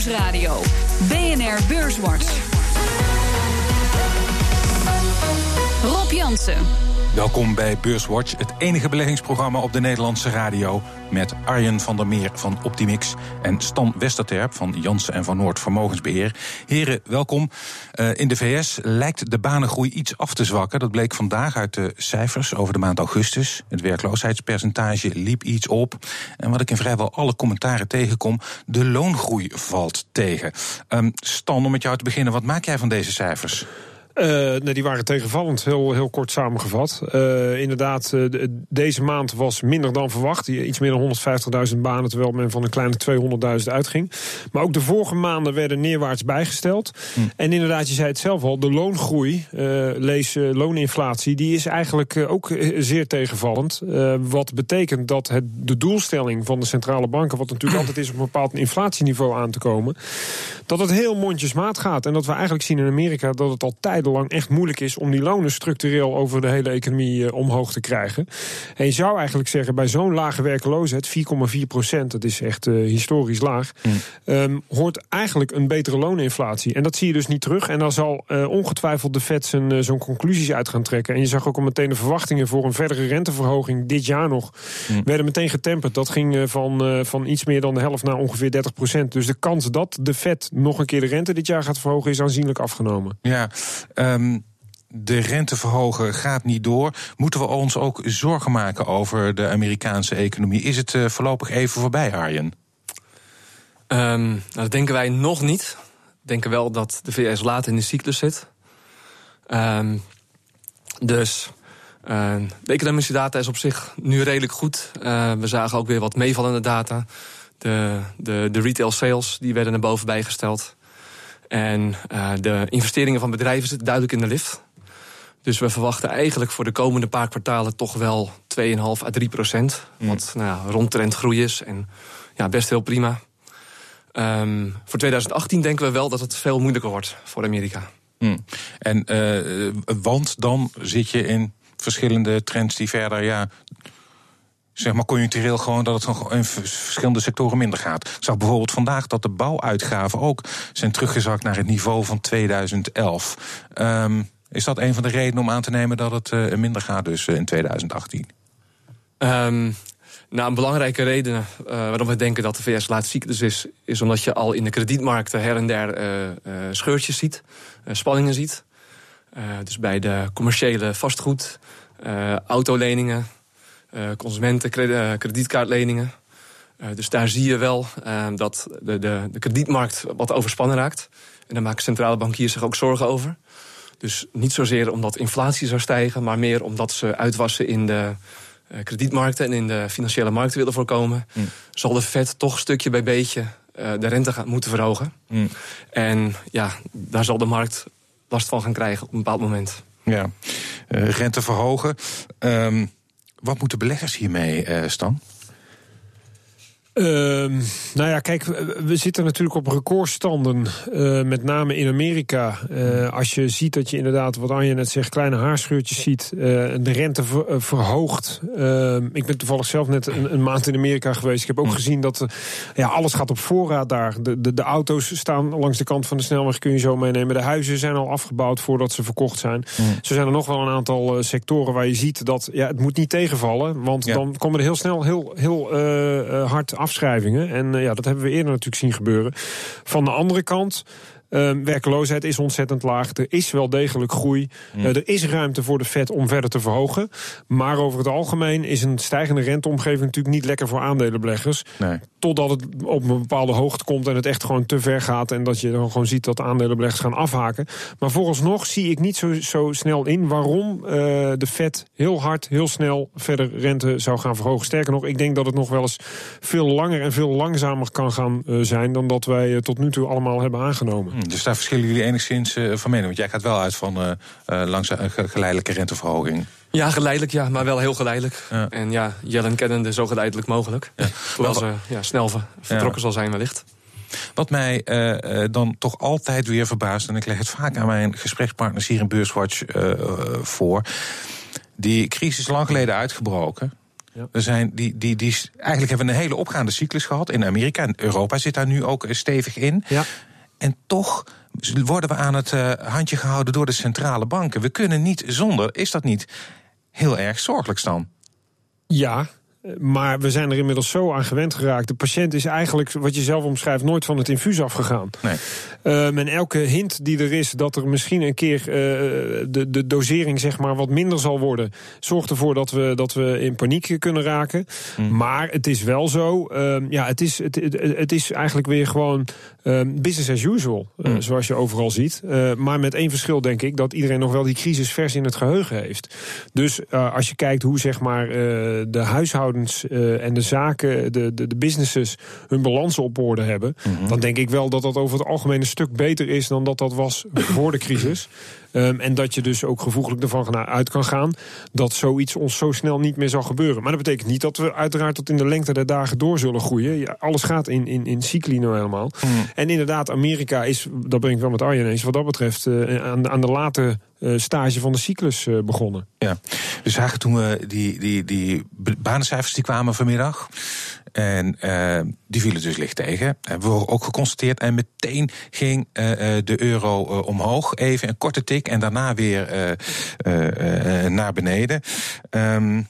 Nieuwsradio. BNR Beurswatch. Rob Jansen. Welkom bij Beurswatch, het enige beleggingsprogramma op de Nederlandse radio. Met Arjen van der Meer van Optimix en Stan Westerterp van Jansen en van Noord Vermogensbeheer. Heren, welkom. Uh, in de VS lijkt de banengroei iets af te zwakken. Dat bleek vandaag uit de cijfers over de maand augustus. Het werkloosheidspercentage liep iets op. En wat ik in vrijwel alle commentaren tegenkom, de loongroei valt tegen. Um, Stan, om met jou te beginnen, wat maak jij van deze cijfers? Uh, nee, die waren tegenvallend, heel, heel kort samengevat. Uh, inderdaad, uh, deze maand was minder dan verwacht. Iets meer dan 150.000 banen, terwijl men van een kleine 200.000 uitging. Maar ook de vorige maanden werden neerwaarts bijgesteld. Hm. En inderdaad, je zei het zelf al, de loongroei, lees looninflatie... die is eigenlijk ook zeer tegenvallend. wat betekent dat het, de doelstelling van de centrale banken... wat natuurlijk altijd is op een bepaald inflatieniveau aan te komen... dat het heel mondjesmaat gaat. En dat we eigenlijk zien in Amerika dat het al tijden lang echt moeilijk is om die lonen structureel over de hele economie uh, omhoog te krijgen. En je zou eigenlijk zeggen, bij zo'n lage werkloosheid, 4,4 procent, dat is echt uh, historisch laag, mm. um, hoort eigenlijk een betere looninflatie. En dat zie je dus niet terug. En daar zal uh, ongetwijfeld de Fed zijn zo'n conclusies uit gaan trekken. En je zag ook al meteen de verwachtingen voor een verdere renteverhoging dit jaar nog, mm. werden meteen getemperd. Dat ging van, van iets meer dan de helft naar ongeveer 30 procent. Dus de kans dat de Fed nog een keer de rente dit jaar gaat verhogen, is aanzienlijk afgenomen. Ja, Um, de rente verhogen gaat niet door. Moeten we ons ook zorgen maken over de Amerikaanse economie? Is het uh, voorlopig even voorbij, Arjen? Um, nou, dat denken wij nog niet. We denken wel dat de VS laat in de cyclus zit. Um, dus de economische data is op zich nu redelijk goed. We zagen ook weer wat meevallende data. De, de, de retail sales die werden naar boven bijgesteld. En uh, de investeringen van bedrijven zitten duidelijk in de lift. Dus we verwachten eigenlijk voor de komende paar kwartalen toch wel 2,5 à 3 procent. Mm. Wat nou ja, rondtrend groei is en ja, best heel prima. Um, voor 2018 denken we wel dat het veel moeilijker wordt voor Amerika. Mm. En uh, want dan zit je in verschillende trends die verder ja, zeg maar conjunctureel gewoon dat het in verschillende sectoren minder gaat. Ik zag bijvoorbeeld vandaag dat de bouwuitgaven ook zijn teruggezakt naar het niveau van 2011. Um, ehm, is dat een van de redenen om aan te nemen dat het uh, minder gaat dus uh, in 2018? Um, nou, een belangrijke reden uh, waarom we denken dat de VS laat cyclus is... is omdat je al in de kredietmarkten her en der scheurtjes ziet, spanningen ziet. dus bij de commerciële vastgoed, autoleningen, consumenten, eh, kredietkaartleningen. Uh, dus daar zie je wel dat de, de, de kredietmarkt wat overspannen raakt. En daar maken centrale bankiers zich ook zorgen over. Dus niet zozeer omdat inflatie zou stijgen, maar meer omdat ze uitwassen in de kredietmarkten en in de financiële markten willen voorkomen. Mm. Zal de Fed toch stukje bij beetje de rente gaan, moeten verhogen. Mm. En ja, daar zal de markt last van gaan krijgen op een bepaald moment. Ja, rente verhogen. Um wat moeten beleggers hiermee, uh, Stan? Uh, nou ja, kijk, we zitten natuurlijk op recordstanden, uh, met name in Amerika. Uh, als je ziet dat je inderdaad, wat Anja net zegt, kleine haarscheurtjes ziet, uh, de rente ver, verhoogt. Ehm, ik ben toevallig zelf net een, een, maand in Amerika geweest. Ik heb ook gezien dat ja, alles gaat op voorraad daar. De, de, de, auto's staan langs de kant van de snelweg, kun je zo meenemen. De huizen zijn al afgebouwd voordat ze verkocht zijn. Mm. Zo zijn er nog wel een aantal sectoren waar je ziet dat ja, het moet niet tegenvallen. Want ja. dan komen er heel snel heel, heel hard afschrijvingen. En uh, ja, dat hebben we eerder natuurlijk zien gebeuren. Van de andere kant Uh, werkloosheid is ontzettend laag. Er is wel degelijk groei. Uh, er is ruimte voor de Fed om verder te verhogen. Maar over het algemeen is een stijgende renteomgeving natuurlijk niet lekker voor aandelenbeleggers. Nee. Totdat het op een bepaalde hoogte komt en het echt gewoon te ver gaat. En dat je dan gewoon ziet dat aandelenbeleggers gaan afhaken. Maar vooralsnog zie ik niet zo, zo snel in waarom uh, de Fed heel hard, heel snel verder rente zou gaan verhogen. Sterker nog, ik denk dat het nog wel eens veel langer en veel langzamer kan gaan zijn dan dat wij tot nu toe allemaal hebben aangenomen. Dus daar verschillen jullie enigszins uh, van mening. Want jij gaat wel uit van uh, uh, langzaam, geleidelijke renteverhoging. Ja, geleidelijk, ja, maar wel heel geleidelijk. Ja. En ja, Jellen kennende zo geleidelijk mogelijk. Ja. Hoewel ze ja, snel vertrokken ja. zal zijn wellicht. Wat mij uh, dan toch altijd weer verbaast... en ik leg het vaak aan mijn gesprekspartners hier in Beurswatch uh, voor... die crisis is lang geleden uitgebroken... We zijn die, die, die, eigenlijk hebben we een hele opgaande cyclus gehad in Amerika. En Europa zit daar nu ook stevig in. Ja. En toch worden we aan het uh, handje gehouden door de centrale banken. We kunnen niet zonder. Is dat niet heel erg zorgelijk, dan? Ja, maar we zijn er inmiddels zo aan gewend geraakt. De patiënt is eigenlijk, wat je zelf omschrijft, nooit van het infuus afgegaan. Nee. Um, en elke hint die er is dat er misschien een keer uh, de, de dosering zeg maar, wat minder zal worden, zorgt ervoor dat we, dat we in paniek kunnen raken. Mm. Maar het is wel zo, um, ja, het is, het, het, is eigenlijk weer gewoon um, business as usual, uh, mm. zoals je overal ziet. Uh, maar met één verschil, denk ik, dat iedereen nog wel die crisis vers in het geheugen heeft. Dus als je kijkt hoe zeg maar, de huishoudens uh, en de zaken, de, de, de businesses, hun balansen op orde hebben. Mm -hmm. dan denk ik wel dat dat over het algemeen een stuk beter is dan dat dat was voor de crisis. Um, en dat je dus ook gevoeglijk ervan uit kan gaan dat zoiets ons zo snel niet meer zal gebeuren. Maar dat betekent niet dat we uiteraard tot in de lengte der dagen door zullen groeien. Ja, alles gaat in, in, in cycli nou helemaal. Mm. En inderdaad, Amerika is, dat ben ik wel met Arjen eens, wat dat betreft uh, aan, aan de late uh, stage van de cyclus uh, begonnen. Ja, we zagen toen we die, die, die banencijfers die kwamen vanmiddag. En uh, die vielen dus licht tegen. Hebben we ook geconstateerd. En meteen ging uh, de euro omhoog. Even een korte tik. En daarna weer naar beneden. Um,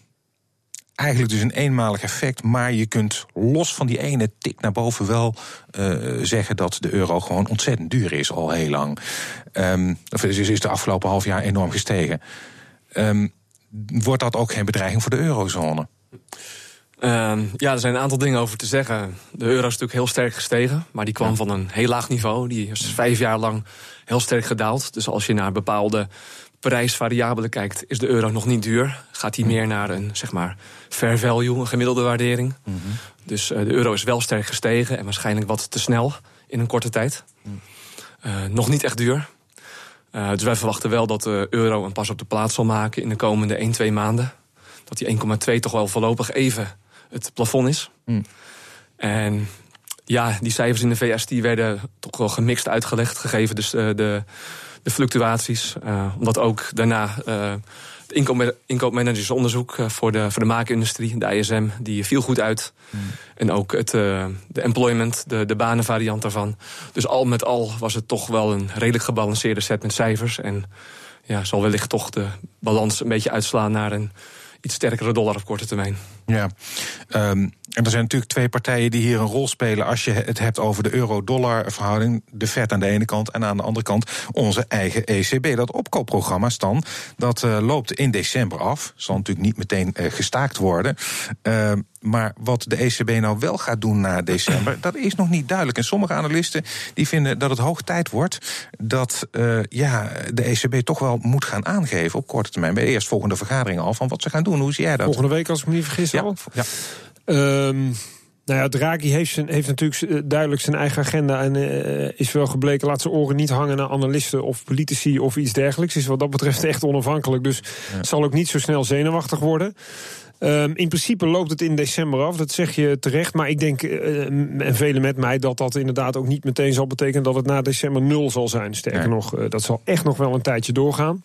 eigenlijk dus een eenmalig effect. Maar je kunt los van die ene tik naar boven wel zeggen dat de euro gewoon ontzettend duur is al heel lang. Um, of is, is de afgelopen half jaar enorm gestegen. Um, wordt dat ook geen bedreiging voor de eurozone? Uh, ja, er zijn een aantal dingen over te zeggen. De euro is natuurlijk heel sterk gestegen, maar die kwam ja. van een heel laag niveau. Die is vijf jaar lang heel sterk gedaald. Dus als je naar bepaalde prijsvariabelen kijkt, is de euro nog niet duur. Gaat hij meer naar een zeg maar fair value, een gemiddelde waardering. Mm -hmm. Dus uh, de euro is wel sterk gestegen en waarschijnlijk wat te snel in een korte tijd. Mm. Uh, nog niet echt duur. Uh, dus wij verwachten wel dat de euro een pas op de plaats zal maken in de komende 1, 2 maanden. Dat die 1,2 toch wel voorlopig even het plafond is. Mm. En ja, die cijfers in de VS die werden toch wel gemixt uitgelegd, gegeven dus uh, de, de fluctuaties. Uh, omdat ook daarna uh, het inkoop, inkoopmanagersonderzoek voor de, voor de maakindustrie, de ISM, die viel goed uit. Mm. En ook het, de employment, de, de banenvariant daarvan. Dus al met al was het toch wel een redelijk gebalanceerde set met cijfers. En ja, zal wellicht toch de balans een beetje uitslaan naar een iets sterkere dollar op korte termijn. Ja, um, en er zijn natuurlijk twee partijen die hier een rol spelen als je het hebt over de euro-dollar verhouding. De Fed aan de ene kant en aan de andere kant onze eigen ECB. Dat opkoopprogramma, Stan, dat uh, loopt in december af. Zal natuurlijk niet meteen uh, gestaakt worden. Uh, maar wat de ECB nou wel gaat doen na december, dat is nog niet duidelijk. En sommige analisten die vinden dat het hoog tijd wordt dat ja, de ECB toch wel moet gaan aangeven op korte termijn. Bij de eerstvolgende vergadering al van wat ze gaan doen. Hoe zie jij dat? Volgende week, als ik me niet vergis, ja, al? Ja. Um, nou ja, Draghi heeft, zijn, heeft natuurlijk duidelijk zijn eigen agenda en uh, is wel gebleken, laat zijn oren niet hangen naar analisten of politici of iets dergelijks. Is wat dat betreft echt onafhankelijk, dus ja. zal ook niet zo snel zenuwachtig worden. Um, in principe loopt het in december af, dat zeg je terecht. Maar ik denk, uh, en velen met mij, dat dat inderdaad ook niet meteen zal betekenen dat het na december nul zal zijn. Sterker ja. nog, uh, dat zal echt nog wel een tijdje doorgaan.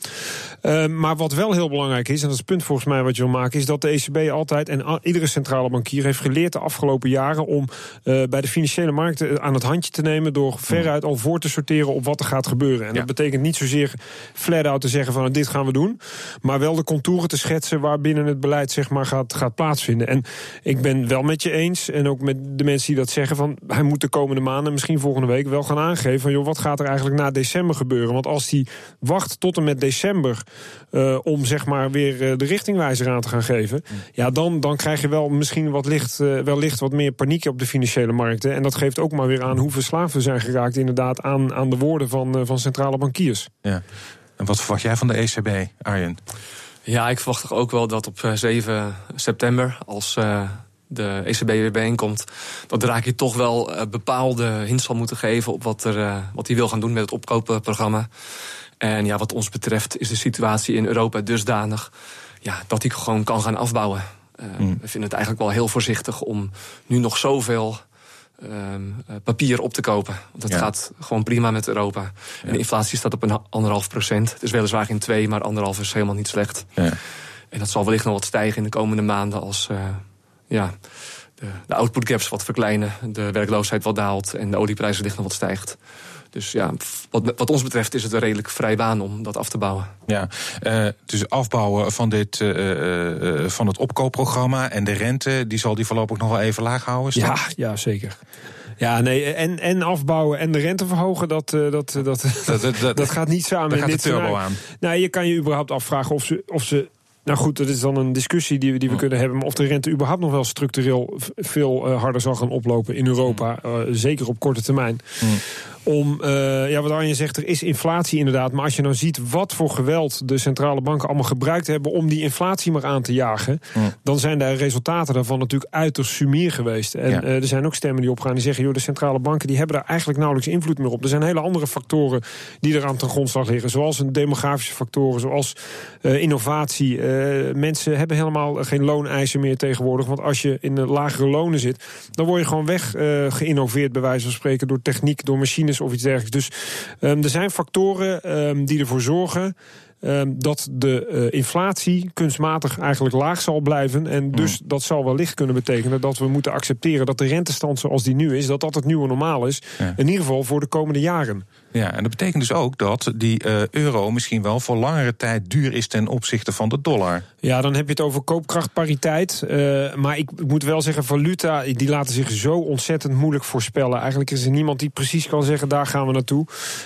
Uh, maar wat wel heel belangrijk is, en dat is het punt volgens mij wat je wil maken, is dat de ECB altijd en iedere centrale bankier heeft geleerd de afgelopen jaren om bij de financiële markten aan het handje te nemen door veruit al voor te sorteren op wat er gaat gebeuren. En ja. dat betekent niet zozeer flat out te zeggen van dit gaan we doen, maar wel de contouren te schetsen waar binnen het beleid zeg maar gaat, gaat plaatsvinden. En ik ben wel met je eens, en ook met de mensen die dat zeggen, van hij moet de komende maanden, misschien volgende week, wel gaan aangeven van joh, wat gaat er eigenlijk na december gebeuren? Want als hij wacht tot en met december uh, om zeg maar weer uh, de richtingwijzer aan te gaan geven, mm. ja, dan, dan krijg je wel misschien wat licht, uh, wellicht wat meer paniek op de financiële markten. En dat geeft ook maar weer aan hoe verslaafd we zijn geraakt, inderdaad, aan, aan de woorden van, van centrale bankiers. Ja. En wat verwacht jij van de ECB, Arjen? Ja, ik verwacht toch ook wel dat op 7 september, als uh, de ECB weer bijeenkomt, dat Draghi toch wel uh, bepaalde hints zal moeten geven op wat, er, wat hij wil gaan doen met het opkoopprogramma. En ja, wat ons betreft is de situatie in Europa dusdanig ja, dat hij gewoon kan gaan afbouwen. Mm. We vinden het eigenlijk wel heel voorzichtig om nu nog zoveel um, papier op te kopen. Want ja. gaat gewoon prima met Europa. Ja. En de inflatie staat op een anderhalf procent. Het is weliswaar geen twee, maar anderhalf is helemaal niet slecht. Ja. En dat zal wellicht nog wat stijgen in de komende maanden als ja, de, de output gaps wat verkleinen, de werkloosheid wat daalt en de olieprijzen wellicht nog wat stijgt. Dus ja, wat, wat, ons betreft is het een redelijk vrij baan om dat af te bouwen. Ja, uh, dus afbouwen van, dit, uh, uh, van het opkoopprogramma en de rente, die zal die voorlopig nog wel even laag houden? Ja, ja, zeker. Ja, nee, en, en afbouwen en de rente verhogen, dat, dat, dat, dat, dat, dat gaat niet samen. Daar gaat dit de turbo aan. Nou, je kan je überhaupt afvragen of ze, of ze nou goed, dat is dan een discussie die we, die we kunnen hebben. Maar of de rente überhaupt nog wel structureel veel harder zal gaan oplopen in Europa. Uh, zeker op korte termijn. Mm om, uh, ja, wat Arjen zegt, er is inflatie inderdaad. Maar als je nou ziet wat voor geweld de centrale banken allemaal gebruikt hebben om die inflatie maar aan te jagen, dan zijn de resultaten daarvan natuurlijk uiterst sumier geweest. En ja. uh, er zijn ook stemmen die opgaan die zeggen, joh, de centrale banken die hebben daar eigenlijk nauwelijks invloed meer op. Er zijn hele andere factoren die eraan ten grondslag liggen, zoals een demografische factoren, zoals uh, innovatie. mensen hebben helemaal geen looneisen meer tegenwoordig, want als je in de lagere lonen zit, dan word je gewoon weg geïnnoveerd, bij wijze van spreken, door techniek, door machines of iets dergelijks. Dus um, er zijn factoren um, die ervoor zorgen um, dat de uh, inflatie kunstmatig eigenlijk laag zal blijven. En dus mm. dat zal wellicht kunnen betekenen dat we moeten accepteren dat de rentestand zoals die nu is, dat dat het nieuwe normaal is. Ja. In ieder geval voor de komende jaren. Ja, en dat betekent dus ook dat die uh, euro misschien wel voor langere tijd duur is ten opzichte van de dollar. Ja, dan heb je het over koopkrachtpariteit. Uh, maar ik, moet wel zeggen, valuta, die laten zich zo ontzettend moeilijk voorspellen. Eigenlijk is er niemand die precies kan zeggen, daar gaan we naartoe.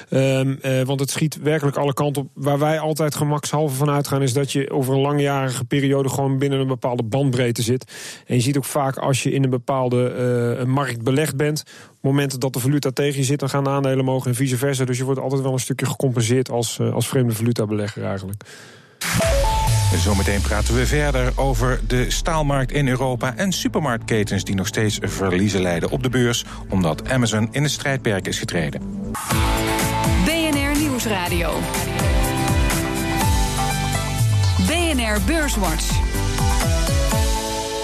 Um, uh, want het schiet werkelijk alle kanten op. Waar wij altijd gemakshalve van uitgaan, is dat je over een langjarige periode gewoon binnen een bepaalde bandbreedte zit. En je ziet ook vaak als je in een bepaalde markt belegd bent, momenten dat de valuta tegen je zit, dan gaan de aandelen omhoog en vice versa. Dus je wordt altijd wel een stukje gecompenseerd als, als vreemde valutabelegger eigenlijk. Zometeen praten we verder over de staalmarkt in Europa en supermarktketens die nog steeds verliezen leiden op de beurs, omdat Amazon in het strijdperk is getreden. BNR Nieuwsradio. BNR Beurswatch.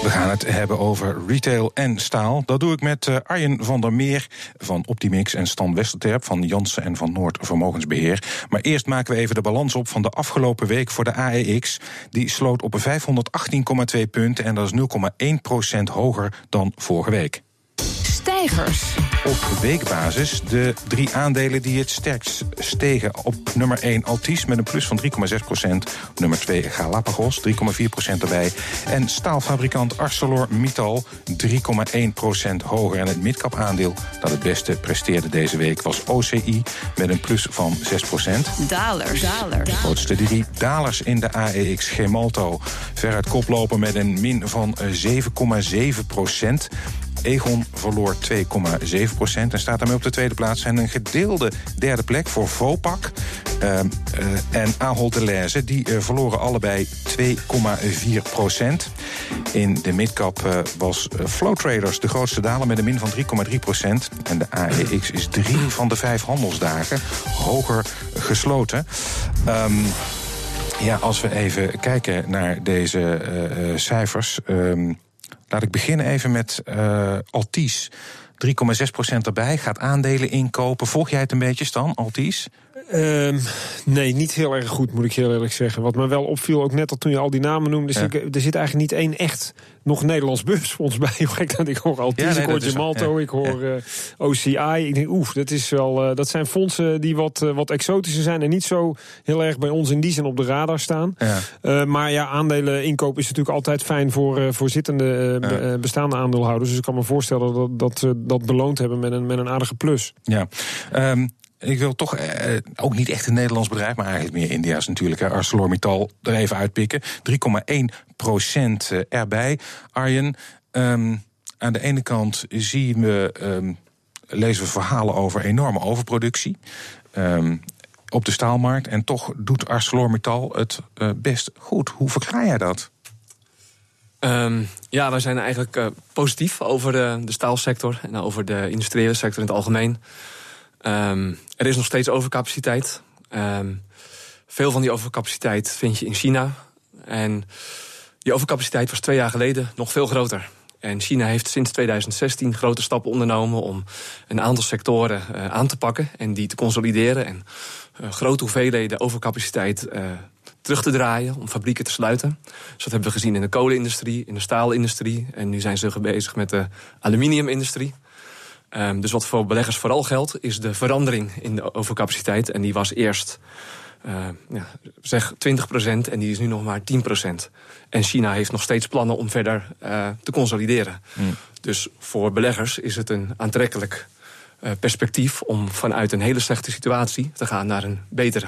We gaan het hebben over retail en staal. Dat doe ik met uh, Arjen van der Meer van Optimix en Stan Westerterp van Jansen en van Noord Vermogensbeheer. Maar eerst maken we even de balans op van de afgelopen week voor de AEX. Die sloot op 518,2 punten en dat is 0,1% hoger dan vorige week. Stijgers. Op weekbasis de drie aandelen die het sterkst stegen. Op nummer 1 Altis met een plus van 3,6% Nummer 2 Galapagos, 3,4% erbij. En staalfabrikant ArcelorMittal, 3,1% hoger. En het midcap aandeel dat het beste presteerde deze week was OCI met een plus van 6 Dalers. Dalers. De grootste drie dalers in de AEX Gemalto. Veruit koploper met een min van 7,7 Egon verloor 2,7 procent en staat daarmee op de tweede plaats. En een gedeelde derde plek voor Vopak uh, uh, en Ahold Delhaize. Die uh, verloren allebei 2,4 procent. In de midcap was Flow Traders de grootste daler met een min van 3,3 procent. En de AEX is drie van de vijf handelsdagen hoger gesloten. Um, ja, als we even kijken naar deze cijfers... Um, Laat ik beginnen even met uh, Altis. 3,6% erbij, gaat aandelen inkopen. Volg jij het een beetje, Stan, Altis? Uh, nee, niet heel erg goed, moet ik heel eerlijk zeggen. Wat me wel opviel, ook net al toen je al die namen noemde... Ja. er zit eigenlijk niet één echt nog Nederlands beursfonds bij. Ik hoor Altis, ja, nee, ik hoor Gemalto, ja. ik hoor uh, OCI. Ik denk, oef, dat, is wel, uh, dat zijn fondsen die wat, uh, wat exotischer zijn... en niet zo heel erg bij ons in die zin op de radar staan. maar ja, aandelen inkoop is natuurlijk altijd fijn... voor, voor zittende be, bestaande aandeelhouders. Dus ik kan me voorstellen dat, dat ze dat beloond hebben met een, met een aardige plus. Ja, um, ik wil toch eh, ook niet echt een Nederlands bedrijf, maar eigenlijk meer India's natuurlijk. Hè. ArcelorMittal er even uitpikken. 3,1 procent eh, erbij. Arjen, um, aan de ene kant zien we, um, lezen we verhalen over enorme overproductie. Um, op de staalmarkt. En toch doet ArcelorMittal het best goed. Hoe verklaar jij dat? Ja, wij zijn eigenlijk positief over de staalsector en over de industriële sector in het algemeen. Um, er is nog steeds overcapaciteit. Um, veel van die overcapaciteit vind je in China. En die overcapaciteit was twee jaar geleden nog veel groter. En China heeft sinds 2016 grote stappen ondernomen om een aantal sectoren uh, aan te pakken en die te consolideren en uh, grote hoeveelheden overcapaciteit uh, terug te draaien, om fabrieken te sluiten. Dus dat hebben we gezien in de kolenindustrie, in de staalindustrie. En nu zijn ze bezig met de aluminiumindustrie. Um, dus wat voor beleggers vooral geldt, is de verandering in de overcapaciteit. En die was eerst uh, ja, zeg 20% en die is nu nog maar 10% En China heeft nog steeds plannen om verder uh, te consolideren. Mm. Dus voor beleggers is het een aantrekkelijk uh, perspectief om vanuit een hele slechte situatie te gaan naar een betere.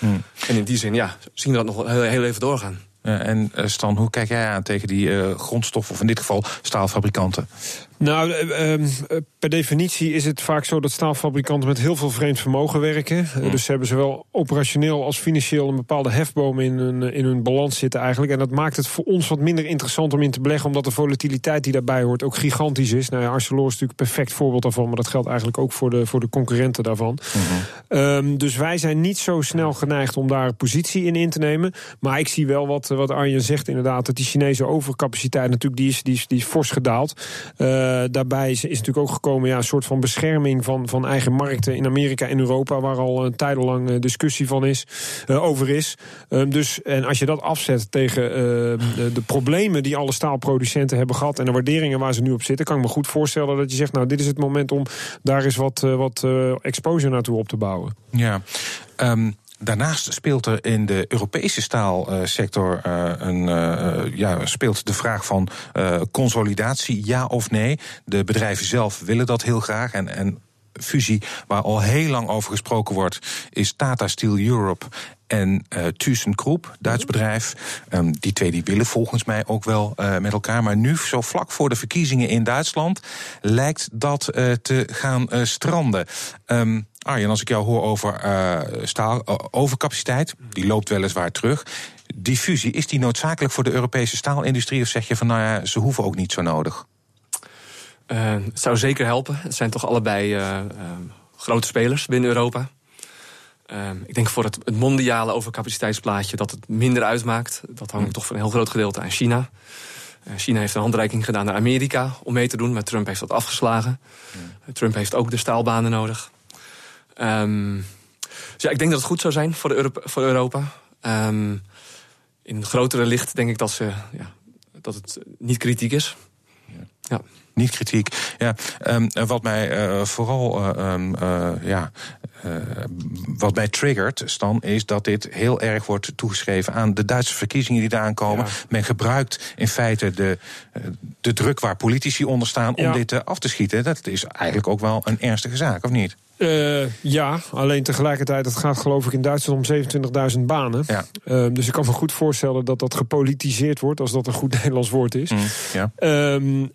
Mm. En in die zin ja, zien we dat nog heel, heel even doorgaan. en Stan, hoe kijk jij aan tegen die grondstoffen, of in dit geval staalfabrikanten? Nou, eh, ehm, eh, per definitie is het vaak zo dat staalfabrikanten met heel veel vreemd vermogen werken. Eh, dus ze hebben zowel operationeel als financieel een bepaalde hefboom in hun, in hun balans zitten eigenlijk. En dat maakt het voor ons wat minder interessant om in te beleggen, omdat de volatiliteit die daarbij hoort ook gigantisch is. Nou ja, Arcelor is natuurlijk een perfect voorbeeld daarvan, maar dat geldt eigenlijk ook voor de, voor de concurrenten daarvan. Mm dus wij zijn niet zo snel geneigd om daar positie in in te nemen. Maar ik zie wel wat, wat Arjen zegt inderdaad, dat die Chinese overcapaciteit natuurlijk, die is, die is, die is fors gedaald. Uh, daarbij is, natuurlijk ook gekomen ja, een soort van bescherming van, van eigen markten in Amerika en Europa, waar al een tijdenlang uh, discussie van is, uh, over is. Um, dus, en als je dat afzet tegen de, de, problemen die alle staalproducenten hebben gehad en de waarderingen waar ze nu op zitten, kan ik me goed voorstellen dat je zegt, nou, dit is het moment om daar eens wat, wat exposure naartoe op te bouwen. Ja. Um Daarnaast speelt er in de Europese staalsector uh, een, uh, ja, speelt de vraag van uh, consolidatie, ja of nee. De bedrijven zelf willen dat heel graag. En, en fusie waar al heel lang over gesproken wordt, is Tata Steel Europe en uh, ThyssenKrupp, Duits bedrijf. Um, die twee die willen volgens mij ook wel uh, met elkaar. Maar nu, zo vlak voor de verkiezingen in Duitsland, lijkt dat uh, te gaan stranden. Um, Arjen, als ik jou hoor over uh, staal, uh, overcapaciteit, die loopt weliswaar terug. Die fusie, is die noodzakelijk voor de Europese staalindustrie? Of zeg je van nou ja, ze hoeven ook niet zo nodig? Uh, het zou zeker helpen. Het zijn toch allebei grote spelers binnen Europa. ik denk voor het, het, mondiale overcapaciteitsplaatje dat het minder uitmaakt. Dat hangt hm. toch voor een heel groot gedeelte aan China. China heeft een handreiking gedaan naar Amerika om mee te doen, maar Trump heeft dat afgeslagen. Trump heeft ook de staalbanen nodig. Um, dus ja, ik denk dat het goed zou zijn voor, de voor Europa. Um, in grotere licht denk ik dat, ze, ja, dat het niet kritiek is. Ja. Niet kritiek. Ja, um, wat mij uh, vooral uh, um, uh, ja, wat mij triggert, Stan, is dat dit heel erg wordt toegeschreven aan de Duitse verkiezingen die eraan komen. Ja. Men gebruikt in feite de, de druk waar politici onder staan om ja. dit af te schieten. Dat is eigenlijk ook wel een ernstige zaak, of niet? Uh, ja, alleen tegelijkertijd, het gaat geloof ik in Duitsland om 27.000 banen. Ja. Uh, dus ik kan me goed voorstellen dat dat gepolitiseerd wordt, als dat een goed Nederlands woord is. Mm, ja.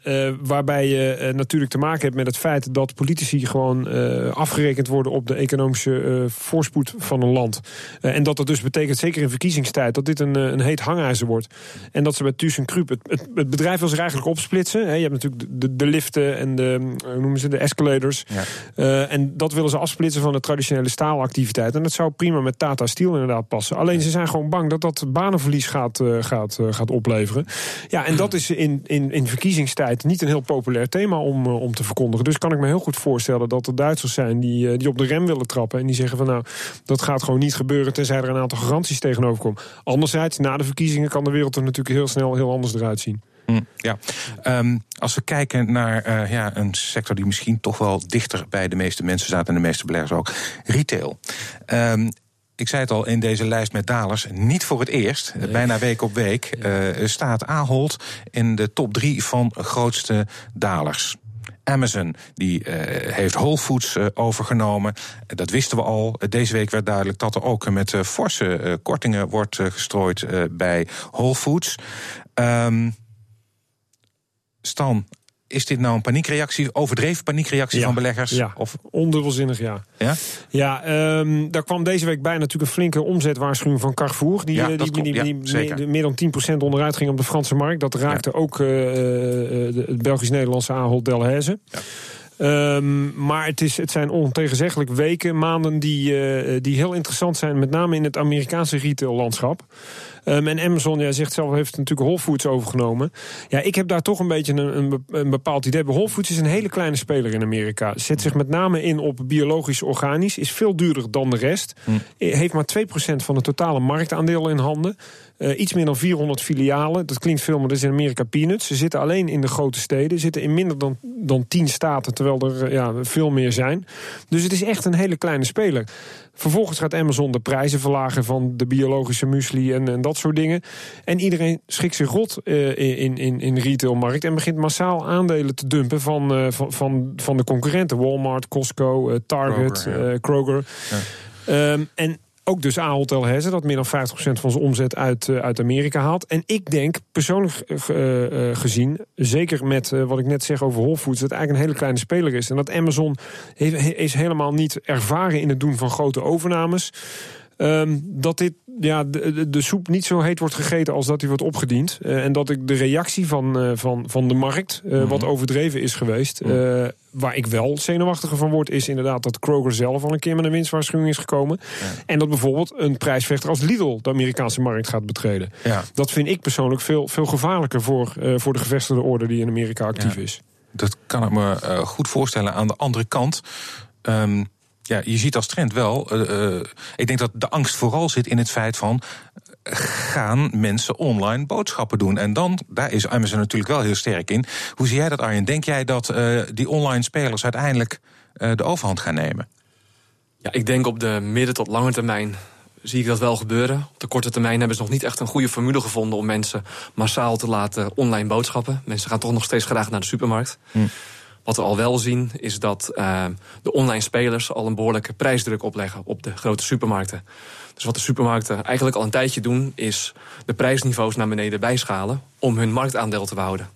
uh, waarbij je natuurlijk te maken hebt met het feit dat politici gewoon afgerekend worden op de economische voorspoed van een land. en dat dat dus betekent, zeker in verkiezingstijd, dat dit een, een heet hangijzer wordt. En dat ze bij ThyssenKrupp, het, het, het bedrijf wil zich eigenlijk opsplitsen. Je hebt natuurlijk de, de liften en de, hoe noemen ze, de escalators. Ja. en dat willen ze afsplitsen van de traditionele staalactiviteit. En dat zou prima met Tata Steel inderdaad passen. Alleen ze zijn gewoon bang dat dat banenverlies gaat, uh, gaat, uh, gaat opleveren. Ja, en dat is in, in, in verkiezingstijd niet een heel populair thema om, uh, om te verkondigen. Dus kan ik me heel goed voorstellen dat er Duitsers zijn die, die op de rem willen trappen. En die zeggen van nou, dat gaat gewoon niet gebeuren tenzij er een aantal garanties tegenover komen. Anderzijds, na de verkiezingen kan de wereld er natuurlijk heel snel heel anders eruit zien. Mm, ja, um, als we kijken naar uh, ja, een sector die misschien toch wel dichter bij de meeste mensen staat en de meeste beleggers ook, retail. Um, ik zei het al in deze lijst met dalers, niet voor het eerst, nee. bijna week op week, uh, staat Ahold in de top drie van grootste dalers. Amazon die uh, heeft Whole Foods uh, overgenomen. Dat wisten we al. Deze week werd duidelijk dat er ook met forse kortingen wordt gestrooid bij Whole Foods. Um, Stan, is dit nou een paniekreactie, overdreven paniekreactie ja, van beleggers? Ja, of ondubbelzinnig ja. Ja, ja um, daar kwam deze week bij natuurlijk een flinke omzetwaarschuwing van Carrefour. Die, ja, die, meer, meer, dan 10% onderuit ging op de Franse markt. Dat raakte ook uh, het Belgisch-Nederlandse Ahold Delhaize. Um, maar het, is, het zijn ontegenzeggelijk weken, maanden die, uh, die heel interessant zijn, met name in het Amerikaanse retaillandschap. Um, en Amazon, jij zegt zelf, heeft natuurlijk Whole Foods overgenomen. Ja, ik heb daar toch een beetje een, een, bepaald idee. Whole Foods is een hele kleine speler in Amerika. Zet zich met name in op biologisch organisch. Is veel duurder dan de rest. Hm. Heeft maar 2% van het totale marktaandeel in handen. Uh, iets meer dan 400 filialen. Dat klinkt veel, maar dat is in Amerika peanuts. Ze zitten alleen in de grote steden. Zitten in minder dan, dan 10 staten, terwijl er ja, veel meer zijn. Dus het is echt een hele kleine speler. Vervolgens gaat Amazon de prijzen verlagen van de biologische muesli en, en dat soort dingen. En iedereen schikt zich rot uh, in, in, in de retailmarkt en begint massaal aandelen te dumpen van, van, van, van de concurrenten. Walmart, Costco, Target, Kroger. Ja. Kroger. Ja. Um, en ook dus Ahold Delhaize, dat meer dan 50% van zijn omzet uit, uh, uit Amerika haalt. En ik denk, persoonlijk uh, uh, gezien, zeker met wat ik net zeg over Whole Foods... dat het eigenlijk een hele kleine speler is. En dat Amazon is helemaal niet ervaren in het doen van grote overnames... Um, dat dit, ja, de, de, soep niet zo heet wordt gegeten als dat hij wordt opgediend. Uh, en dat ik de reactie van, uh, van, van de markt uh, mm -hmm. wat overdreven is geweest. -hmm. waar ik wel zenuwachtiger van word, is inderdaad dat Kroger zelf al een keer met een winstwaarschuwing is gekomen. Ja. En dat bijvoorbeeld een prijsvechter als Lidl de Amerikaanse markt gaat betreden. Ja. Dat vind ik persoonlijk veel, veel gevaarlijker voor, voor de gevestigde orde die in Amerika actief ja. is. Dat kan ik me goed voorstellen. Aan de andere kant. Um ja, je ziet als trend wel. Uh, uh, ik denk dat de angst vooral zit in het feit van. Gaan mensen online boodschappen doen? En dan, daar is Amazon natuurlijk wel heel sterk in. Hoe zie jij dat, Arjen? Denk jij dat uh, die online spelers uiteindelijk de overhand gaan nemen? Ja, ik denk op de midden tot lange termijn zie ik dat wel gebeuren. Op de korte termijn hebben ze nog niet echt een goede formule gevonden om mensen massaal te laten online boodschappen. Mensen gaan toch nog steeds graag naar de supermarkt. Hm. Wat we al wel zien is dat uh, de online spelers al een behoorlijke prijsdruk opleggen op de grote supermarkten. Dus wat de supermarkten eigenlijk al een tijdje doen, is de prijsniveaus naar beneden bijschalen om hun marktaandeel te behouden.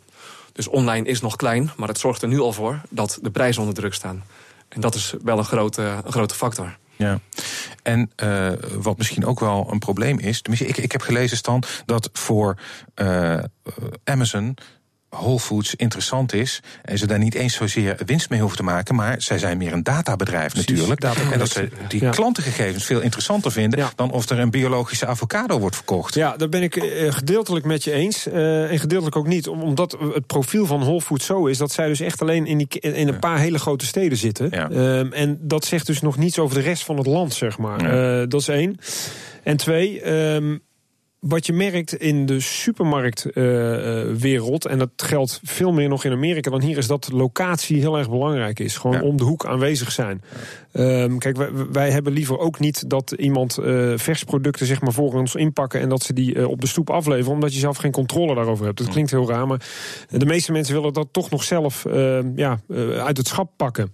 Dus online is nog klein, maar het zorgt er nu al voor dat de prijzen onder druk staan. En dat is wel een grote, grote factor. Ja, en uh, wat misschien ook wel een probleem is. Tenminste, ik, ik heb gelezen, Stan, dat voor uh, Amazon Whole Foods interessant is. En ze daar niet eens zozeer winst mee hoeven te maken. Maar zij zijn meer een databedrijf Precies, natuurlijk. Data en dat ze die ja. klantengegevens veel interessanter vinden. Ja. dan of er een biologische avocado wordt verkocht. Ja, daar ben ik uh, gedeeltelijk met je eens. Uh, en gedeeltelijk ook niet. Omdat het profiel van Whole Foods zo is. dat zij dus echt alleen in, die, in een paar hele grote steden zitten. Uh, en dat zegt dus nog niets over de rest van het land, zeg maar. Eh, dat is één. En twee. Um, wat je merkt in de supermarktwereld, uh, en dat geldt veel meer nog in Amerika dan hier, is dat locatie heel erg belangrijk is. Gewoon ja. om de hoek aanwezig zijn. Um, kijk, wij, wij, hebben liever ook niet dat iemand uh, versproducten zeg maar, voor ons inpakken en dat ze die uh, op de stoep afleveren, omdat je zelf geen controle daarover hebt. Dat klinkt heel raar, maar de meeste mensen willen dat toch nog zelf ja, uit het schap pakken.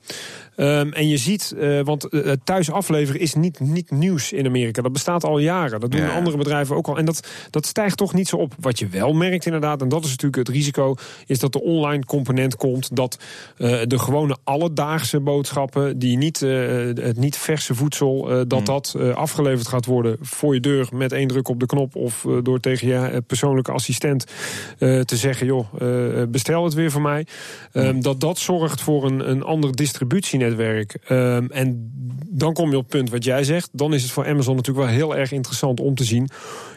Um, en je ziet, want thuis afleveren is niet, niet nieuws in Amerika. Dat bestaat al jaren. Dat doen ja. andere bedrijven ook al. En dat, dat stijgt toch niet zo op. Wat je wel merkt inderdaad, en dat is natuurlijk het risico... is dat de online component komt. Dat uh, de gewone alledaagse boodschappen... die niet, het niet verse voedsel, dat mm. dat afgeleverd gaat worden... voor je deur met één druk op de knop... of door tegen je persoonlijke assistent te zeggen... joh, bestel het weer voor mij. Mm. dat dat zorgt voor een, een andere distributienetwerk netwerk. Um, en dan kom je op het punt wat jij zegt. Dan is het voor Amazon natuurlijk wel heel erg interessant om te zien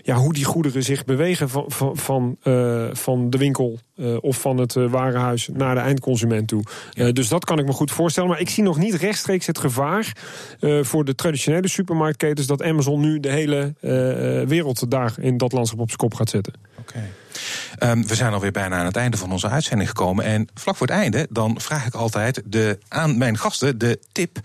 ja, hoe die goederen zich bewegen van, van, van, uh, van de winkel uh, of van het uh, warenhuis naar de eindconsument toe. Ja. dus dat kan ik me goed voorstellen. Maar ik zie nog niet rechtstreeks het gevaar voor de traditionele supermarktketens dat Amazon nu de hele wereld daar in dat landschap op zijn kop gaat zetten. Oké. Okay. Um, we zijn alweer bijna aan het einde van onze uitzending gekomen. En vlak voor het einde, dan vraag ik altijd de, aan mijn gasten de tip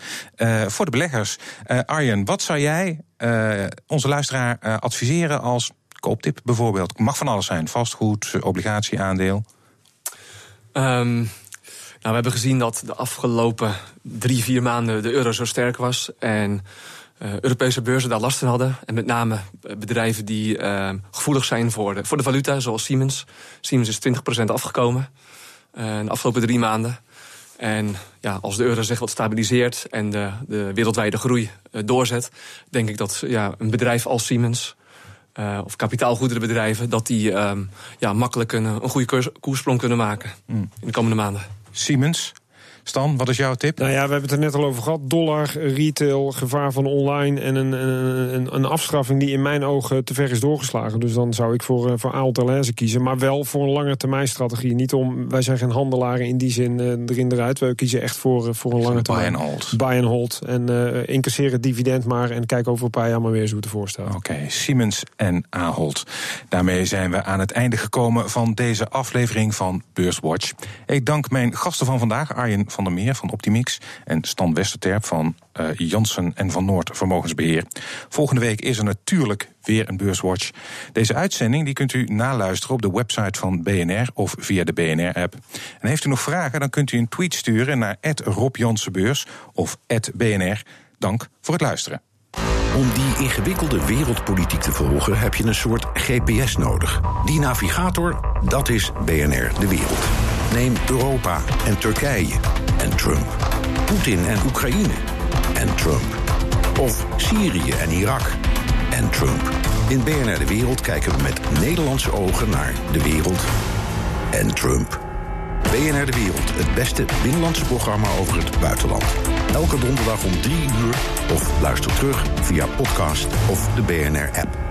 voor de beleggers. Arjen, wat zou jij uh, onze luisteraar adviseren als kooptip bijvoorbeeld? Mag van alles zijn: vastgoed, obligatie, aandeel. Um, nou, we hebben gezien dat de afgelopen drie, vier maanden de euro zo sterk was. En uh, Europese beurzen daar last van hadden. En met name bedrijven die uh, gevoelig zijn voor de, voor de valuta, zoals Siemens. Siemens is 20% afgekomen de afgelopen drie maanden. En ja, als de euro zich wat stabiliseert en de, de wereldwijde groei doorzet, denk ik dat ja, een bedrijf als Siemens. Uh, of kapitaalgoederenbedrijven, dat die uh, ja, makkelijk een, een goede koers, koersprong kunnen maken mm. in de komende maanden. Siemens, Stan, wat is jouw tip? Nou ja, we hebben het er net al over gehad. Dollar, retail, gevaar van online en een, een, een afstraffing die in mijn ogen te ver is doorgeslagen. Dus dan zou ik voor, voor Aalt kiezen. Maar wel voor een lange termijn strategie. Niet om, wij zijn geen handelaren in die zin erin eruit. We kiezen echt voor, voor een lange termijn. Buy and hold. Buy and hold. En uh, incasseren het dividend maar en kijk over een paar jaar maar weer eens hoe het ervoor staat. Oké, Siemens en Ahold. Daarmee zijn we aan het einde gekomen van deze aflevering van Beurswatch. Ik dank mijn gasten van vandaag, Arjen van der Meer van Optimix en Stan Westerterp van uh, Jansen en van Noord Vermogensbeheer. Volgende week is er natuurlijk weer een Beurswatch. Deze uitzending die kunt u naluisteren op de website van BNR of via de BNR-app. En heeft u nog vragen, dan kunt u een tweet sturen naar Rob of BNR. Dank voor het luisteren. Om die ingewikkelde wereldpolitiek te volgen heb je een soort GPS nodig. Die navigator, dat is BNR De Wereld. Neem Europa en Turkije en Trump. Poetin en Oekraïne en Trump. Of Syrië en Irak en Trump. In BNR De Wereld kijken we met Nederlandse ogen naar de wereld en Trump. BNR De Wereld, het beste binnenlandse programma over het buitenland. Elke donderdag om 3 uur of luister terug via podcast of de BNR-app.